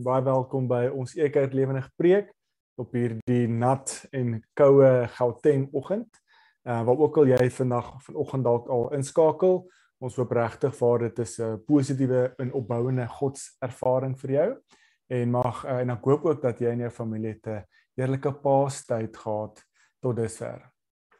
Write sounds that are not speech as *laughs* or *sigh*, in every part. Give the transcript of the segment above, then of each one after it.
Baie welkom by ons Ekerk Lewendig Preek op hierdie nat en koue Gauteng oggend. Uh waar ook al jy vandag vanoggend dalk al inskakel, ons hoop regtig vir dit is 'n positiewe en opbouende godservaring vir jou en mag uh, en ek hoop ook dat jy en jou familie 'n heerlike Paastyd gehad tot dusver.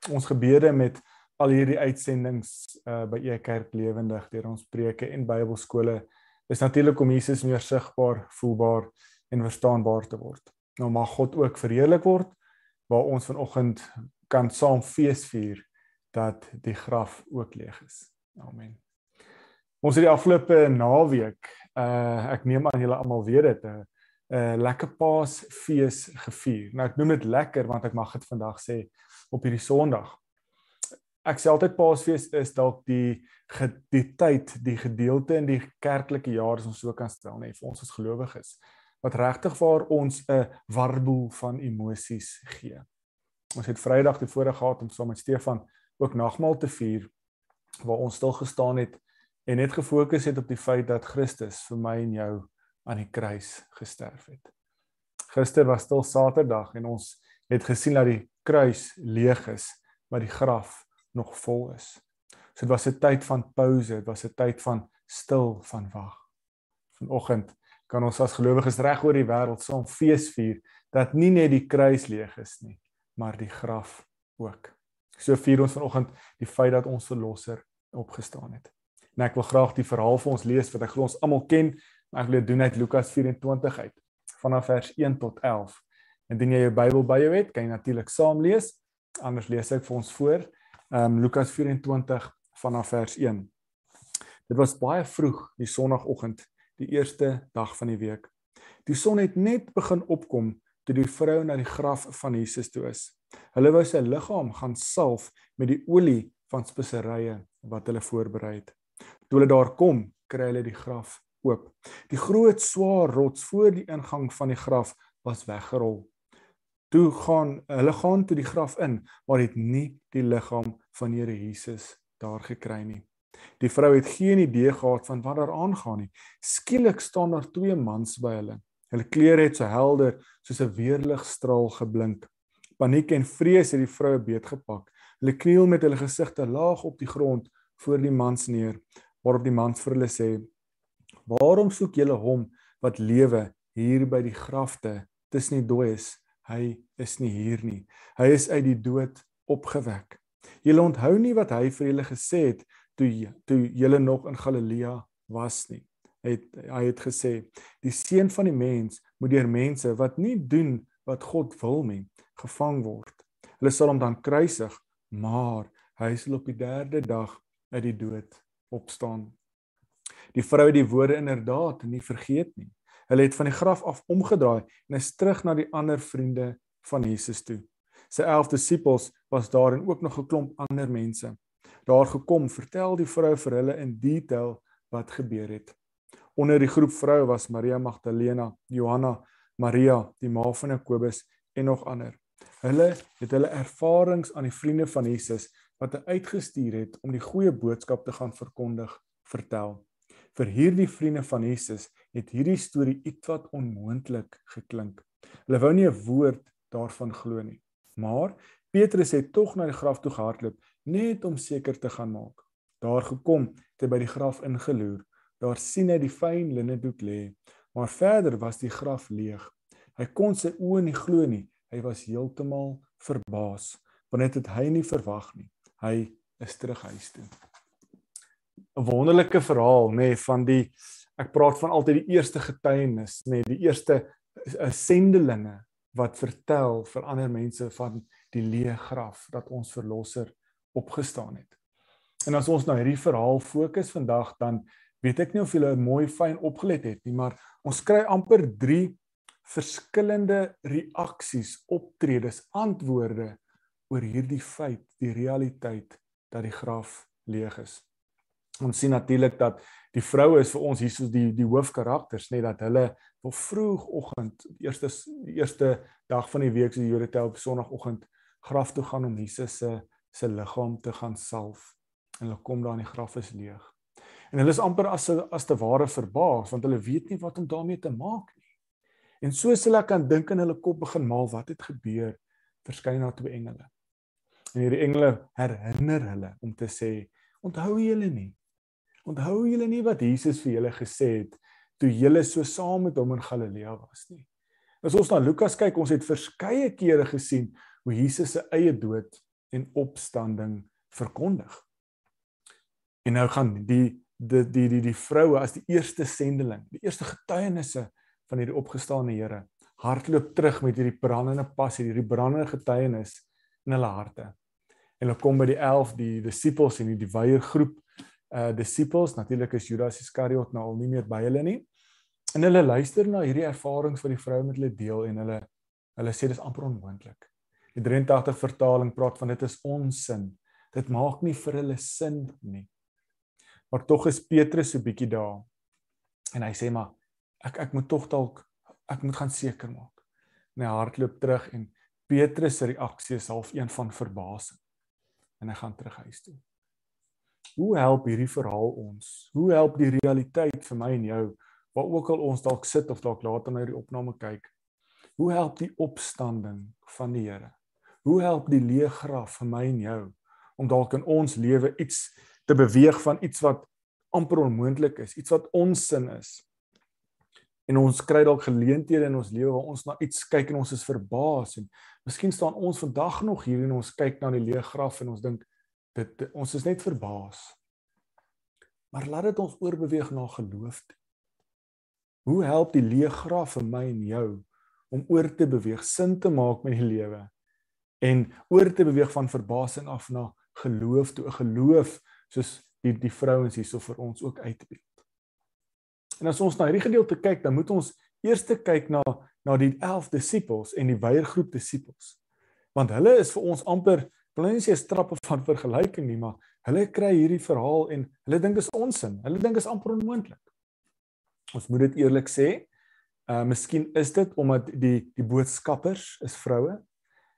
Ons gebede met al hierdie uitsendings uh by Ekerk Lewendig deur ons preke en Bybelskole is natuurlik om Jesus meer sigbaar, voelbaar en verstaanbaar te word. Nou mag God ook verheerlik word waar ons vanoggend kan saam fees vier dat die graf ook leeg is. Amen. Ons het die afgelope naweek, uh ek neem aan julle almal weet dit, 'n uh, uh, lekker Paasfees gevier. Nou ek noem dit lekker want ek mag dit vandag sê op hierdie Sondag ek sê altyd Paasfees is dalk die die tyd, die gedeelte in die kerklike jaar as ons so kan stel, nê, nee, vir ons as gelowiges wat regtig vir ons 'n warboel van emosies gee. Ons het Vrydag die voorreg gehad om saam met Stefan ook nagmaal te vier waar ons stil gestaan het en net gefokus het op die feit dat Christus vir my en jou aan die kruis gesterf het. Gister was stil Saterdag en ons het gesien dat die kruis leeg is, maar die graf nog vol is. So dit was 'n tyd van pouse, dit was 'n tyd van stil van wag. Vanoggend kan ons as gelowiges reg oor die wêreld saam fees vier dat nie net die kruis leeg is nie, maar die graf ook. So vier ons vanoggend die feit dat ons verlosser opgestaan het. En ek wil graag die verhaal vir ons lees wat ek glo ons almal ken, maar ek wil dit doen uit Lukas 24 uit vanaf vers 1 tot 11. Indien jy jou Bybel by jou het, kan jy natuurlik saam lees. Anders lees ek vir ons voor um, Lukas 24 vanaf vers 1. Dit was baie vroeg die sonoggend, die eerste dag van die week. Die son het net begin opkom toe die vrou na die graf van Jesus toe is. Hulle wou sy liggaam gaan salf met die olie van speserye wat hulle voorberei het. Toe hulle daar kom, kry hulle die graf oop. Die groot swaar rots voor die ingang van die graf was weggerol toe gaan hulle gaan toe die graf in maar het nie die liggaam van Here Jesus daar gekry nie. Die vrou het geen idee gehad van wat daar aangaan nie. Skielik staan daar twee mans by hulle. Hulle klere het so helder soos 'n weerligstraal geblink. Paniek en vrees het die vroue beet gepak. Hulle kniel met hulle gesigte laag op die grond voor die mans neer, waarop die mans vir hulle sê: "Waarom soek julle hom wat lewe hier by die grafte tussen die dooies?" Hy is nie hier nie. Hy is uit die dood opgewek. Julle onthou nie wat hy vir julle gesê het toe toe julle nog in Galilea was nie. Hy het hy het gesê die seun van die mens moet deur mense wat nie doen wat God wil nie gevang word. Hulle sal hom dan kruisig, maar hy sal op die 3de dag uit die dood opstaan. Die vrou het die woorde inderdaad nie vergeet nie. Hulle het van die graf af omgedraai en is terug na die ander vriende van Jesus toe. Sy 11 disippels was daar en ook nog 'n klomp ander mense. Daar gekom, vertel die vrou vir hulle in detail wat gebeur het. Onder die groep vroue was Maria Magdalena, Johanna, Maria, die ma van Jakobus en nog ander. Hulle het hulle ervarings aan die vriende van Jesus wat hy uitgestuur het om die goeie boodskap te gaan verkondig, vertel. Vir hierdie vriende van Jesus het hierdie storie ietwat onmoontlik geklink. Hulle wou nie 'n woord daarvan glo nie. Maar Petrus het tog na die graf toe gehardloop net om seker te gaan maak. Daar gekom, het hy by die graf ingeloer. Daar sien hy die fyn linnedoek lê, maar verder was die graf leeg. Hy kon sy oë nie glo nie. Hy was heeltemal verbaas, want dit het hy nie verwag nie. Hy is terug huis toe. 'n Wonderlike verhaal nê nee, van die ek praat van altyd die eerste getuienis, nê, nee, die eerste uh, sendelinge wat vertel vir ander mense van die leë graf dat ons verlosser opgestaan het. En as ons nou hierdie verhaal fokus vandag dan weet ek nie of julle mooi fyn opgelet het nie, maar ons kry amper 3 verskillende reaksies, optredes, antwoorde oor hierdie feit, die realiteit dat die graf leeg is. Ons sien natuurlik dat die vroue is vir ons hier soos die die hoofkarakters net dat hulle op vroegoggend eerste die eerste dag van die week so die Jode tel op sonoggend graf toe gaan om Jesus se se liggaam te gaan salf en hulle kom daar en die graf is leeg. En hulle is amper as as te ware verbaas want hulle weet nie wat om daarmee te maak nie. En soos hulle kan dink in hulle kop begin maal wat het gebeur, verskyn daar twee engele. En hierdie engele herinner hulle om te sê, onthou julle nie? Onthou julle nie wat Jesus vir julle gesê het toe julle so saam met hom in Galilea was nie? As ons na Lukas kyk, ons het verskeie kere gesien hoe Jesus se eie dood en opstanding verkondig. En nou gaan die die die die, die vroue as die eerste sendeling, die eerste getuienisse van hierdie opgestane Here, hardloop terug met hierdie brandende passie, hierdie brandende getuienis in hulle harte. En hulle kom by die 11 die disippels en die, die weiergroep uh disippels, natuurlik is Judas Iskariot nou al nie meer by hulle nie. En hulle luister na hierdie ervarings wat die vroue met hulle deel en hulle hulle sê dis amper onmoontlik. Die 83 vertaling praat van dit is onsin. Dit maak nie vir hulle sin nie. Maar tog is Petrus so bietjie daar. En hy sê maar ek ek moet tog dalk ek moet gaan seker maak. En hy hardloop terug en Petrus se reaksie is half een van verbasing. En hy gaan terug huis toe. Hoe help hierdie verhaal ons? Hoe help die realiteit vir my en jou waar ook al ons dalk sit of dalk later na hierdie opname kyk? Hoe help die opstanding van die Here? Hoe help die leë graf vir my en jou om dalk in ons lewe iets te beweeg van iets wat amper onmoontlik is, iets wat onsin is. En ons kry dalk geleenthede in ons lewe waar ons na iets kyk en ons is verbaas en miskien staan ons vandag nog hier en ons kyk na die leë graf en ons dink dit ons is net verbaas. Maar laat dit ons oorbeweeg na geloof. Hoe help die leë graf vir my en jou om oor te beweeg, sin te maak met die lewe en oor te beweeg van verbasing af na geloof toe 'n geloof soos die die vrouens hierso vir ons ook uitbeeld. En as ons na hierdie gedeelte kyk, dan moet ons eers kyk na na die 11 disippels en die weiergroep disippels. Want hulle is vir ons amper wil nie sê strappe *laughs* van vergelyking nie, maar hulle kry hierdie verhaal en hulle dink is onsin. Hulle dink is amper onmoontlik. Ons moet dit eerlik sê. Uh miskien is dit omdat die die boodskappers is vroue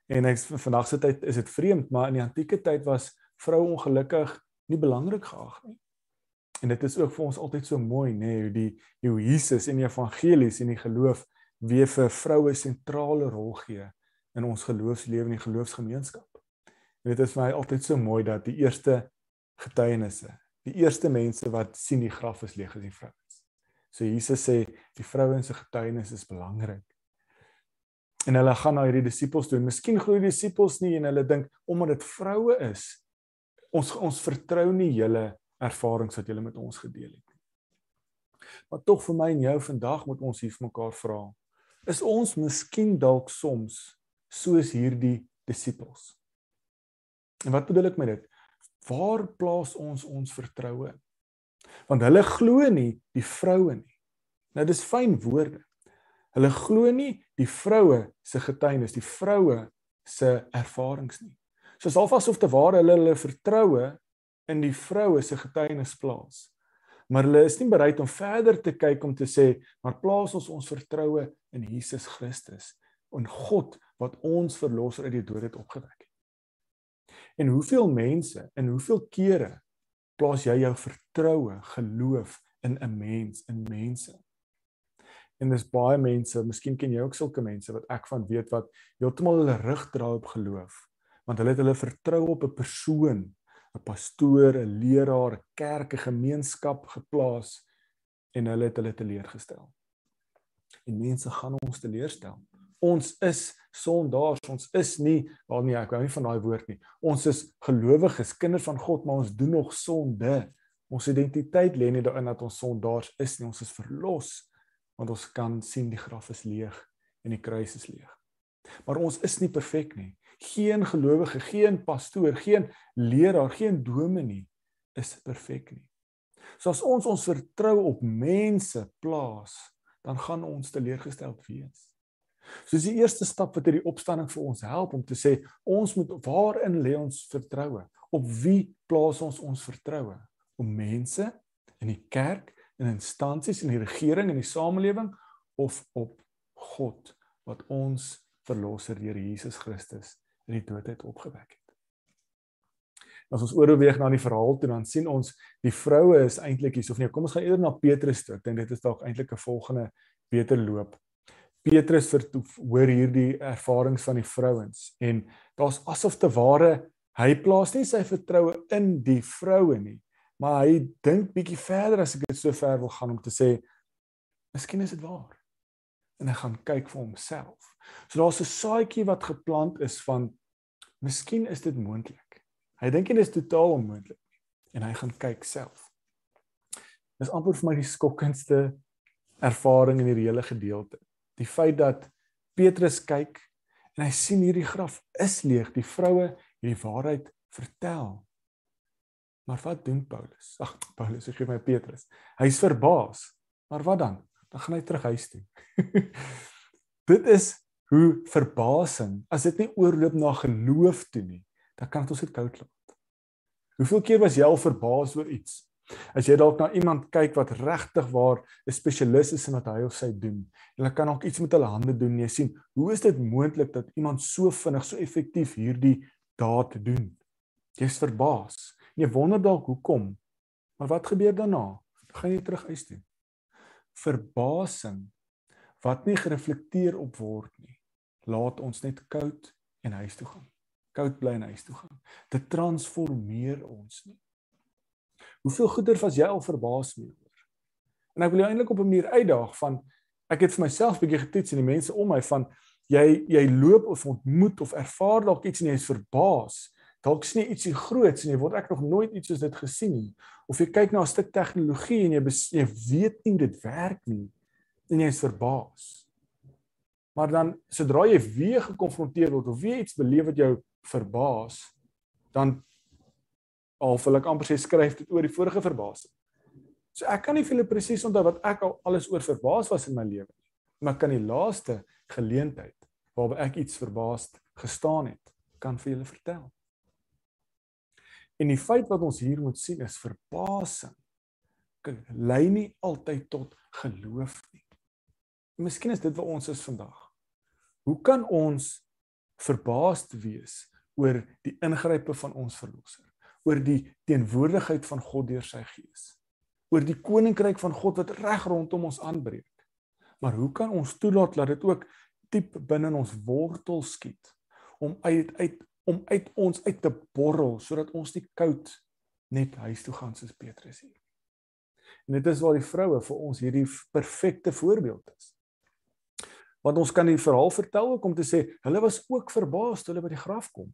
en ek vandag se tyd is dit vreemd, maar in die antieke tyd was vroue ongelukkig nie belangrik geag nie. En dit is ook vir ons altyd so mooi, nê, nee, hoe die hoe Jesus in die evangelies en die geloof weer vir vroue sentrale rol gee in ons geloofslewe en die geloofsgemeenskap. En dit is vir my altyd so mooi dat die eerste getuienisse, die eerste mense wat sien die graf is leeg is die vrouens. So Jesus sê die vrouens se getuienis is belangrik. En hulle gaan na hierdie disippels toe. Miskien glo die disippels nie en hulle dink omdat dit vroue is, ons ons vertrou nie julle ervarings wat julle met ons gedeel het nie. Maar tog vir my en jou vandag moet ons hier vir mekaar vra. Is ons miskien dalk soms soos hierdie disippels? En wat bedoel ek met dit? Waar plaas ons ons vertroue? Want hulle glo nie die vroue nie. Nou dis fyn woorde. Hulle glo nie die vroue se getuienis, die vroue se ervarings nie soos alvas of te ware hulle hulle vertroue in die vroue se getuienis plaas. Maar hulle is nie bereid om verder te kyk om te sê, maar plaas ons ons vertroue in Jesus Christus, in God wat ons verlosser uit die dood het opgewek. En hoeveel mense en hoeveel kere plaas jy jou vertroue, geloof in 'n mens, in mense? En dis baie mense, miskien ken jy ook sulke mense wat ek van weet wat heeltemal hulle rug draai op geloof want hulle het hulle vertrou op 'n persoon, 'n pastoor, 'n leraar, 'n kerk, 'n gemeenskap geplaas en hulle het hulle teleurgestel. En mense gaan ons teleurstel. Ons is sondaars, ons is nie, wel nee, ek hou nie van daai woord nie. Ons is gelowiges, kinders van God, maar ons doen nog sonde. Ons identiteit lê nie daarin dat ons sondaars is nie, ons is verlos want ons kan sien die graf is leeg en die kruis is leeg. Maar ons is nie perfek nie geen gelowige, geen pastoor, geen leraar, geen dominee is perfek nie. So as ons ons vertrou op mense plaas, dan gaan ons teleurgesteld wees. So dis die eerste stap wat hierdie opstanding vir ons help om te sê ons moet waarin lê ons vertroue? Op wie plaas ons ons vertroue? Op mense in die kerk, in instansies in die regering en die samelewing of op God wat ons verlosser deur Jesus Christus in die dood uit opgewek het. As ons oorweeg na die verhaal toe dan sien ons die vroue is eintlik hier of nee kom ons gaan eerder na Petrus toe. Ek dink dit is dalk eintlik 'n volgende beter loop. Petrus vertoef hoor hierdie ervarings van die vrouens. En daar's asof te ware hy plaas nie sy vertroue in die vroue nie maar hy dink bietjie verder as ek dit so ver wil gaan om te sê miskien is dit waar. En hy gaan kyk vir homself. So daar's 'n saadjie wat geplant is van miskien is dit moontlik. Hy dink dit is totaal onmoontlik en hy gaan kyk self. Dis amper vir my die skokkendste ervaring in hierdie hele gedeelte die feit dat Petrus kyk en hy sien hierdie graf is leeg, die vroue hierdie waarheid vertel. Maar wat doen Paulus? Ag, Paulus, gee my Petrus. Hy's verbaas. Maar wat dan? Dan gaan hy terug huis toe. *laughs* dit is hoe verbasing, as dit nie oorloop na geloof toe nie, dan kan dit ons net koud laat. Hoeveel keer was jy al verbaas oor iets? As jy dalk na iemand kyk wat regtig waar 'n spesialis is in wat hy of sy doen, en hulle kan ook iets met hulle hande doen, jy sien, hoe is dit moontlik dat iemand so vinnig, so effektief hierdie daad doen? Jy's verbaas. Jy wonder dalk hoekom. Maar wat gebeur daarna? Gaan jy terug huis toe. Verbasing wat nie gereflekteer op word nie. Laat ons net koud en huis toe gaan. Koud bly en huis toe gaan. Dit transformeer ons nie. Hoeveel goeder was jy al verbaas mee oor? En ek wil jou eintlik op 'n manier uitdaag van ek het vir myself bietjie getoets en die mense om my van jy jy loop of ontmoet of ervaar dalk iets en jy is verbaas. Dalk sien jy ietsie groots en jy word ek nog nooit iets soos dit gesien nie. Of jy kyk na 'n stuk tegnologie en jy, jy weet nie dit werk nie en jy is verbaas. Maar dan sodra jy weer gekonfronteer word of weer iets beleef wat jou verbaas, dan al wil ek amper sê skryf dit oor die vorige verbasing. So ek kan nie vir julle presies onthou wat ek al alles oor verbaas was in my lewe nie. Maar kan die laaste geleentheid waarby ek iets verbaas gestaan het, kan vir julle vertel. En die feit wat ons hier moet sien is verbasing lei nie altyd tot geloof nie. Miskien is dit wat ons is vandag. Hoe kan ons verbaasd wees oor die ingrype van ons verlosser? Oor die teenwoordigheid van God deur sy gees. Oor die koninkryk van God wat reg rondom ons aanbreek. Maar hoe kan ons toelaat dat dit ook diep binne ons wortel skiet om uit uit om uit ons uit te borrel sodat ons nie koud net huis toe gaan soos Petrus hier. En dit is waar die vroue vir ons hierdie perfekte voorbeeld is. Want ons kan die verhaal vertel ook om te sê hulle was ook verbaas toe hulle by die graf kom.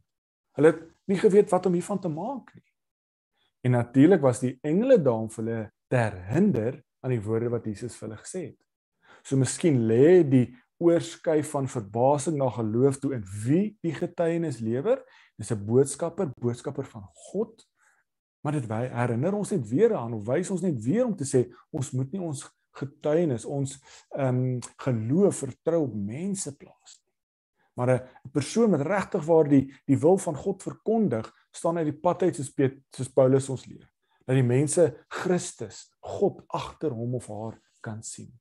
Hulle het nie geweet wat om hiervan te maak nie. En natuurlik was die engele daar om vir hulle te herinner aan die woorde wat Jesus vir hulle gesê het. So miskien lê die oorskuif van verbasing na geloof toe in wie die getuienis lewer. Dis 'n boodskapper, boodskapper van God. Maar dit wy herinner ons net weer aan of wys ons net weer om te sê ons moet nie ons getuienis, ons ehm um, geloof vertrou op mense plaas maar 'n persoon wat regtig waar die die wil van God verkondig, staan uit die pad uit soos Piet, soos Paulus ons leer. Dat die mense Christus, God agter hom of haar kan sien.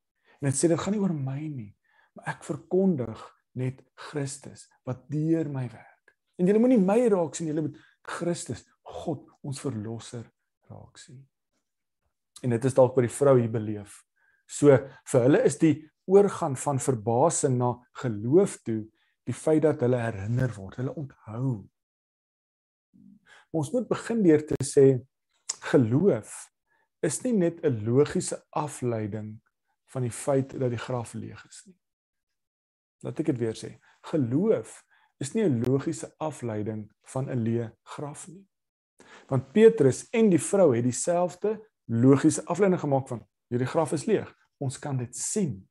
En dit sê dit gaan nie oor my nie, maar ek verkondig net Christus wat deur my werk. En julle moenie my raak sien, julle moet Christus, God, ons verlosser raak sien. En dit is dalk wat die vrou hier beleef. So vir hulle is die oorgaan van verbasing na geloof toe die feit dat hulle herinner word, hulle onthou. Ons moet begin deur te sê geloof is nie net 'n logiese afleiding van die feit dat die graf leeg is nie. Laat ek dit weer sê. Geloof is nie 'n logiese afleiding van 'n leë graf nie. Want Petrus en die vrou het dieselfde logiese afleiding gemaak van hierdie graf is leeg. Ons kan dit sien.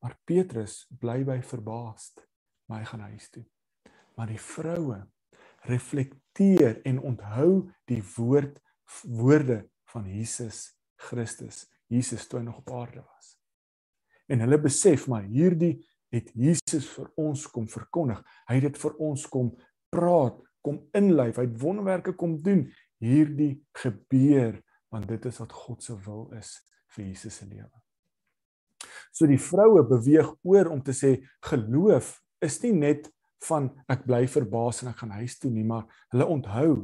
Maar Petrus bly by verbaasd maar hy gaan huis toe. Maar die vroue reflekteer en onthou die woord woorde van Jesus Christus, Jesus toe nog op aarde was. En hulle besef maar hierdie het Jesus vir ons kom verkondig. Hy het dit vir ons kom praat, kom inlyf, hy het wonderwerke kom doen. Hierdie gebeur want dit is wat God se wil is vir Jesus se lewe. So die vroue beweeg oor om te sê geloof is nie net van ek bly verbaas en ek gaan huis toe nie, maar hulle onthou.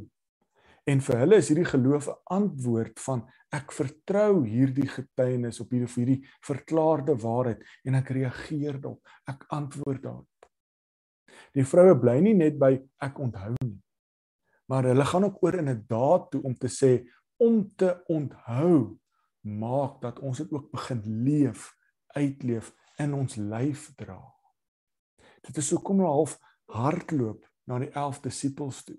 En vir hulle is hierdie geloof 'n antwoord van ek vertrou hierdie getuienis op hierdie hierdie verklaarde waarheid en ek reageer daarop. Ek antwoord daarop. Die vroue bly nie net by ek onthou nie. Maar hulle gaan ook oor in 'n daad toe om te sê om te onthou maak dat ons dit ook begin leef, uitleef in ons lyf dra. Dit is hoekom hulle half hardloop na die 11 disippels toe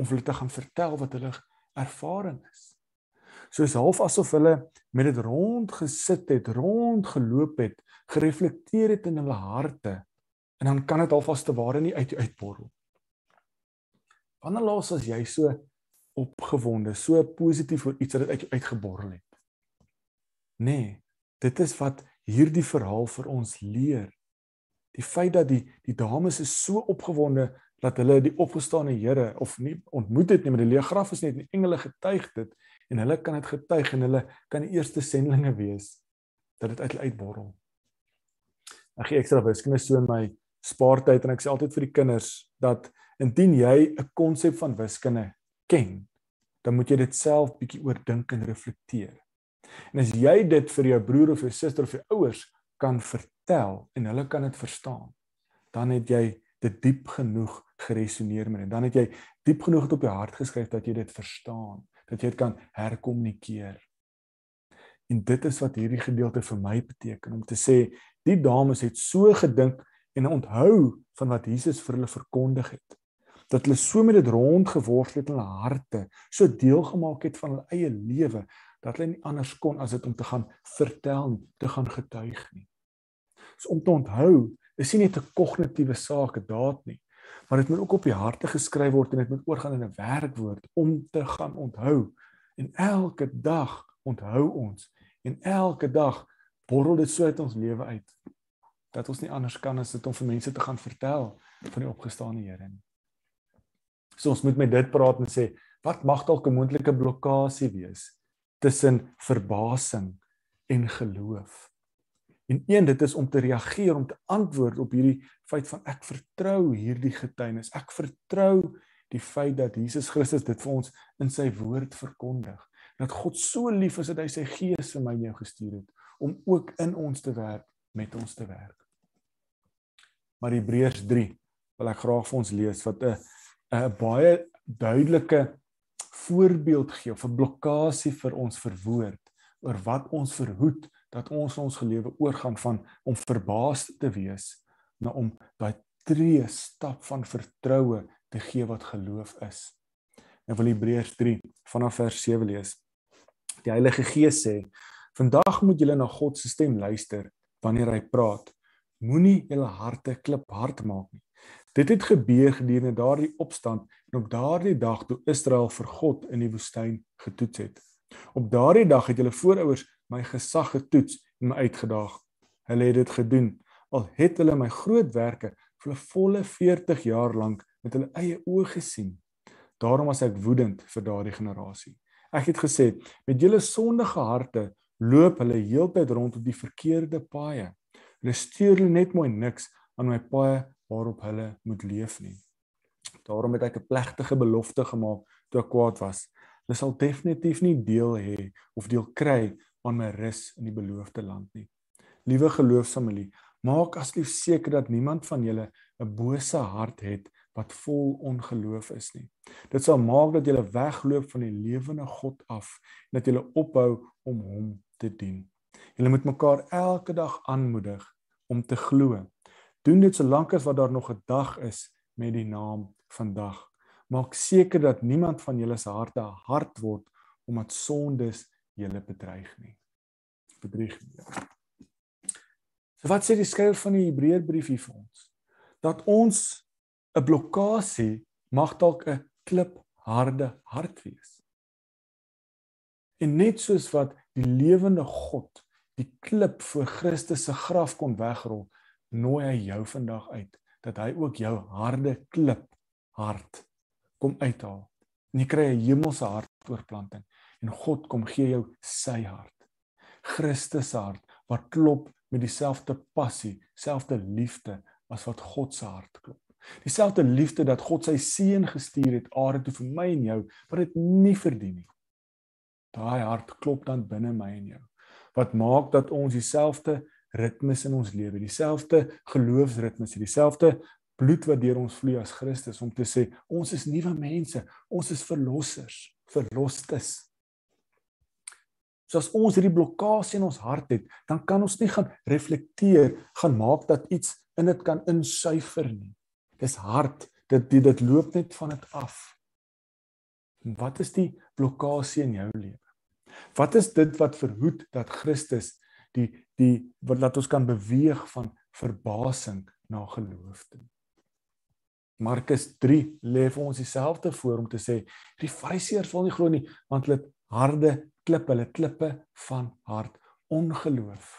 om hulle te gaan vertel wat hulle ervaring is. Soos half asof hulle met dit rond gesit het, rond geloop het, gereflekteer het in hulle harte en dan kan dit alvas te ware nie uit uitborrel. Wanneer laas as jy so opgewonde, so positief oor iets wat uit uitgeborrel het? Nee, dit is wat hierdie verhaal vir ons leer. Die feit dat die die dames is so opgewonde dat hulle die opgestane Here of nie ontmoet het nie, maar die leë graf is net die engele getuig dit en hulle kan dit getuig en hulle kan die eerste sendlinge wees dat dit uit uitborrel. Ek gee ekstra wiskunde so in my spaartyd en ek sê altyd vir die kinders dat indien jy 'n konsep van wiskunde ken, dan moet jy dit self bietjie oordink en reflekteer. En as jy dit vir jou broer of jou suster of jou ouers kan vertel en hulle kan dit verstaan, dan het jy dit diep genoeg geresoneer met en dan het jy diep genoeg dit op jou hart geskryf dat jy dit verstaan, dat jy dit kan herkommunikeer. En dit is wat hierdie gedeelte vir my beteken om te sê die dames het so gedink en onthou van wat Jesus vir hulle verkondig het dat hulle so met dit rondgeworstel het in hulle harte, so deel gemaak het van hulle eie lewe dat hulle nie anders kon as dit om te gaan vertel, te gaan getuig nie. So om te onthou is nie net 'n kognitiewe saak, 'n daad nie, maar dit moet ook op die harte geskryf word en dit moet oorgaan in 'n werkwoord om te gaan onthou. En elke dag onthou ons en elke dag borrel dit so uit ons lewe uit dat ons nie anders kan as dit om vir mense te gaan vertel van die opgestane Here nie. So ons moet met dit praat en sê, wat mag dalk 'n moontlike blokkade wees tussen verbasing en geloof? En een dit is om te reageer om te antwoord op hierdie feit van ek vertrou hierdie getuienis. Ek vertrou die feit dat Jesus Christus dit vir ons in sy woord verkondig. Dat God so lief is dat hy sy gees vir my en jou gestuur het om ook in ons te werk, met ons te werk. Maar Hebreërs 3 wil ek graag vir ons lees wat 'n 'n baie duidelike voorbeeld gee of 'n blokkade vir ons verwoord oor wat ons verhoed dat ons ons gelewe oorgaan van om verbaas te wees na om daai tree stap van vertroue te gee wat geloof is. En wil Hebreërs 3 vanaf vers 7 lees. Die Heilige Gees sê: "Vandag moet julle na God se stem luister wanneer hy praat. Moenie julle harte kliphard maak nie." Dit het gebeur gedurende daardie opstand en op daardie dag toe Israel vir God in die woestyn getoets het. Op daardie dag het julle voorouers my gesag getoets en my uitgedaag. Hulle het dit gedoen al het hulle my groot werke vir 'n volle 40 jaar lank met hulle eie oë gesien. Daarom was ek woedend vir daardie generasie. Ek het gesê, met julle sondige harte loop hulle heeltyd rond op die verkeerde paaie. Hulle stuur hulle net mooi niks aan my paaie waarop hulle moet leef nie. Daarom het ek 'n plegtige belofte gemaak toe ek kwaad was. Hulle sal definitief nie deel hê of deel kry aan my rus in die beloofde land nie. Liewe geloofsfamilie, maak asseblief seker dat niemand van julle 'n bose hart het wat vol ongeloof is nie. Dit sal maak dat julle wegloop van die lewende God af en dat julle ophou om hom te dien. Julle moet mekaar elke dag aanmoedig om te glo. Doen dit solank as wat daar nog 'n dag is met die naam vandag. Maak seker dat niemand van julle se harte hard word omdat sondes julle bedreig nie. Bedreig nie. So wat sê die skrywer van die Hebreërbrief hier vir ons? Dat ons 'n blokkade mag dalk 'n klipharde hart wees. En net soos wat die lewende God die klip voor Christus se graf kon wegrol, nooi hy jou vandag uit dat hy ook jou harde klip hart kom uithaal. En jy kry 'n hemelse hartoorplanting en God kom gee jou sy hart. Christus se hart wat klop met dieselfde passie, selfde liefde as wat God se hart klop. Dieselfde liefde dat God sy seun gestuur het aarde toe vir my en jou wat dit nie verdien nie. Daai hart klop dan binne my en jou. Wat maak dat ons dieselfde ritmes in ons lewe, dieselfde geloofsritmes, dieselfde bloed wat deur ons vloei as Christus om te sê ons is nuwe mense, ons is verlossers, verlostes. So as ons hierdie blokkade in ons hart het, dan kan ons nie gaan reflekteer, gaan maak dat iets in dit kan insuiver nie. Dis hard. Dit dit, dit loop net van dit af. En wat is die blokkade in jou lewe? Wat is dit wat verhoed dat Christus die die wat laat ons kan beweeg van verbasing na geloof toe? Markus 3 lê vir ons dieselfde voor om te sê die fariseërs wil nie glo nie want hulle het harde klippe, hulle klippe van hart ongeloof.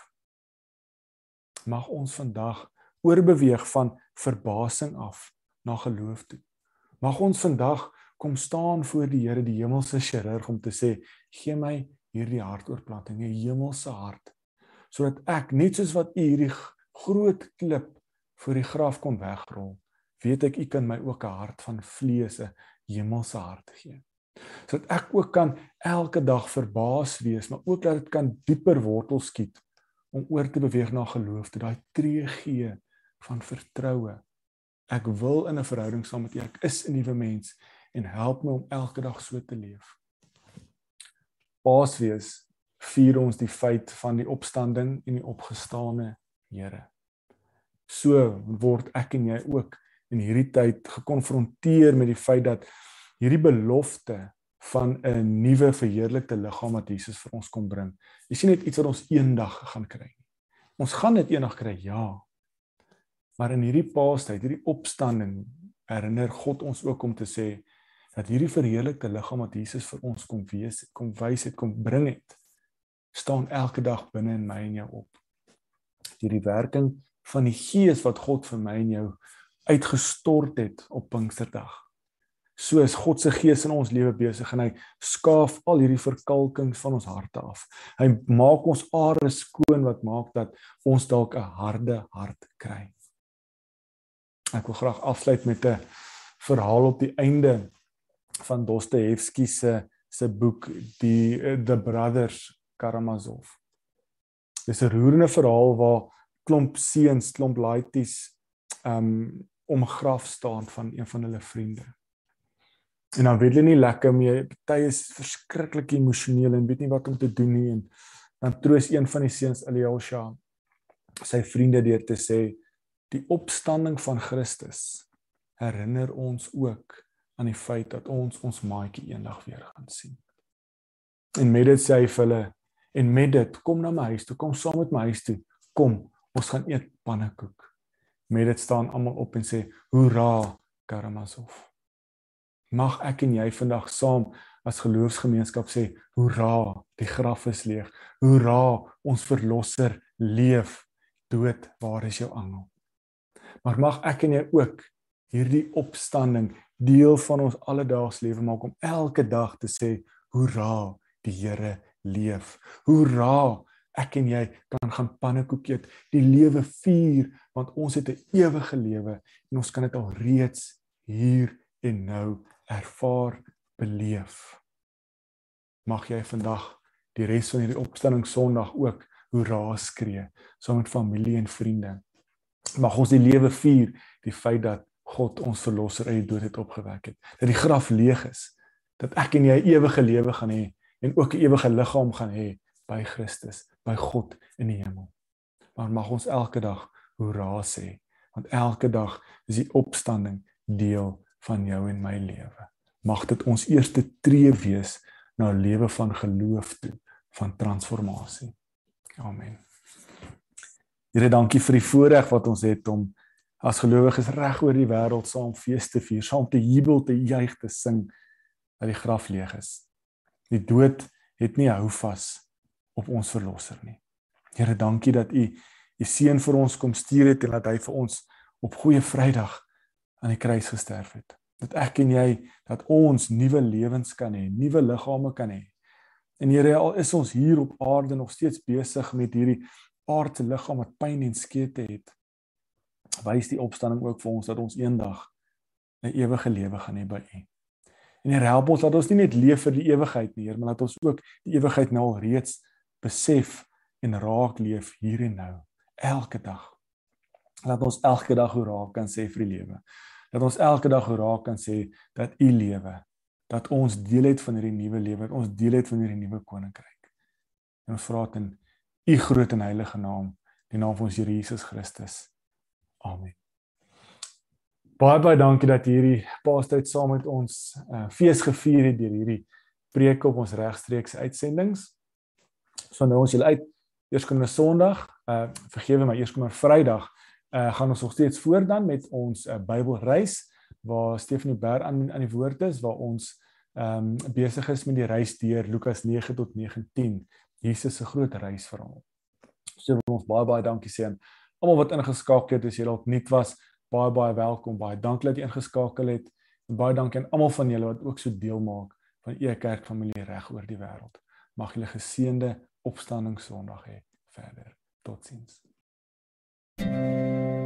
Mag ons vandag oorbeweeg van verbasing af na geloof toe. Mag ons vandag kom staan voor die Here die hemelse chirurg om te sê gee my hierdie hartoorplanting, 'n hemelse hart, sodat ek net soos wat u hierdie groot klip voor die graf kon wegrol, weet ek u kan my ook 'n hart van vlees, 'n hemelse hart gee. Sodat ek ook kan elke dag verbaas wees, maar ook dat dit kan dieper wortel skiet om oor te beweeg na geloof, te daai tree gee van vertroue. Ek wil in 'n verhouding saam met U. Ek is 'n nuwe mens en help my om elke dag so te leef. Paasfees vier ons die feit van die opstanding en die opgestane Here. So word ek en jy ook in hierdie tyd gekonfronteer met die feit dat hierdie belofte van 'n nuwe verheerlikte liggaam wat Jesus vir ons kom bring. Jy sien net iets wat ons eendag gaan kry. Ons gaan dit eendag kry, ja. Maar in hierdie Paastyd, hierdie opstanding, herinner God ons ook om te sê dat hierdie verheerlikte liggaam wat Jesus vir ons kom wees, kom wys het, kom bring het, staan elke dag binne in my en jou op. Deur die werking van die Gees wat God vir my en jou uitgestort het op Pinksterdag. So is God se Gees in ons lewe besig en hy skaaf al hierdie verkalkings van ons harte af. Hy maak ons are skoon wat maak dat ons dalk 'n harde hart kry. Ek wil graag afsluit met 'n verhaal op die einde van Dostojewski se se boek die The Brothers Karamazov. Dis 'n roerende verhaal waar klomp seuns, klomp laities um om graf staan van een van hulle vriende. En dan weet hulle nie lekker mee, party is verskriklik emosioneel en weet nie wat om te doen nie en dan troos een van die seuns Alyosha sy vriende deur te sê die opstanding van Christus herinner ons ook aan die feit dat ons ons maatjie eendag weer gaan sien. En met dit sê hy vir hulle en met dit kom na my huis toe, kom saam met my huis toe. Kom, ons gaan eet pannekoek. Met dit staan almal op en sê hoera Karamazov. Mag ek en jy vandag saam as geloofsgemeenskap sê hoera, die graf is leeg. Hoera, ons verlosser leef. Dood, waar is jou angel? Maar mag ek en jy ook hierdie opstanding deel van ons alledaagse lewe maak om elke dag te sê hoera die Here leef. Hoera ek en jy kan gaan pannekoek eet, die lewe vier want ons het 'n ewige lewe en ons kan dit al reeds hier en nou ervaar beleef. Mag jy vandag die res van hierdie opstanding Sondag ook hoera skree saam met familie en vriende. Mag ons die lewe vier, die feit dat God ons verlosser uit die dood het opgewek het. Dat die graf leeg is. Dat ek en jy ewige lewe gaan hê en ook 'n ewige liggaam gaan hê by Christus, by God in die hemel. Maar mag ons elke dag hoera sê, want elke dag is die opstanding deel van jou en my lewe. Mag dit ons eerste tree wees na 'n lewe van geloof toe, van transformasie. Amen. Here, dankie vir die voorreg wat ons het om as gelowiges reg oor die wêreld saam fees te vier, saam te jubel, te juig, te sing dat die graf leeg is. Die dood het nie hou vas op ons verlosser nie. Here, dankie dat U U seun vir ons kom stuur het en dat hy vir ons op goeie Vrydag aan die kruis gesterf het. Dat ek en jy dat ons nuwe lewens kan hê, nuwe liggame kan hê. En Here, al is ons hier op aarde nog steeds besig met hierdie aardse liggaam wat pyn en skete het, wys die opstanding ook vir ons dat ons eendag 'n ewige lewe gaan hê by U. En Here help ons dat ons nie net leef vir die ewigheid nie, Heer, maar dat ons ook die ewigheid nou al reeds besef en raak leef hier en nou, elke dag. Laat ons elke dag hoe raak kan sê vir die lewe. Dat ons elke dag hoe raak kan sê dat U lewe, dat ons deel het van hierdie nuwe lewe, ons deel het van hierdie nuwe koninkryk. En ons vra dit in U groot en heilige naam, die naam van ons Here Jesus Christus. Amen. Baie baie dankie dat hierdie paastyd saam met ons uh, fees gevier het deur hierdie preek op ons regstreekse uitsendings. So nou ons julle uit eerskomende Sondag, uh vergewe my eerskomende Vrydag, uh gaan ons nog steeds voort dan met ons uh, Bybelreis waar Stephanie Ber aan aan die woord is waar ons ehm um, besig is met die reis deur Lukas 9 tot 19. Jesus se groot reisverhaal. So wil ons baie baie dankie sê aan almal wat ingeskakel het as jy dalk nuut was. Baie baie welkom. Baie dankie dat jy ingeskakel het. Baie dankie aan almal van julle wat ook so deel maak van u kerk familie reg oor die wêreld. Mag julle geseënde opstanding Sondag hê verder. Totsiens. thank you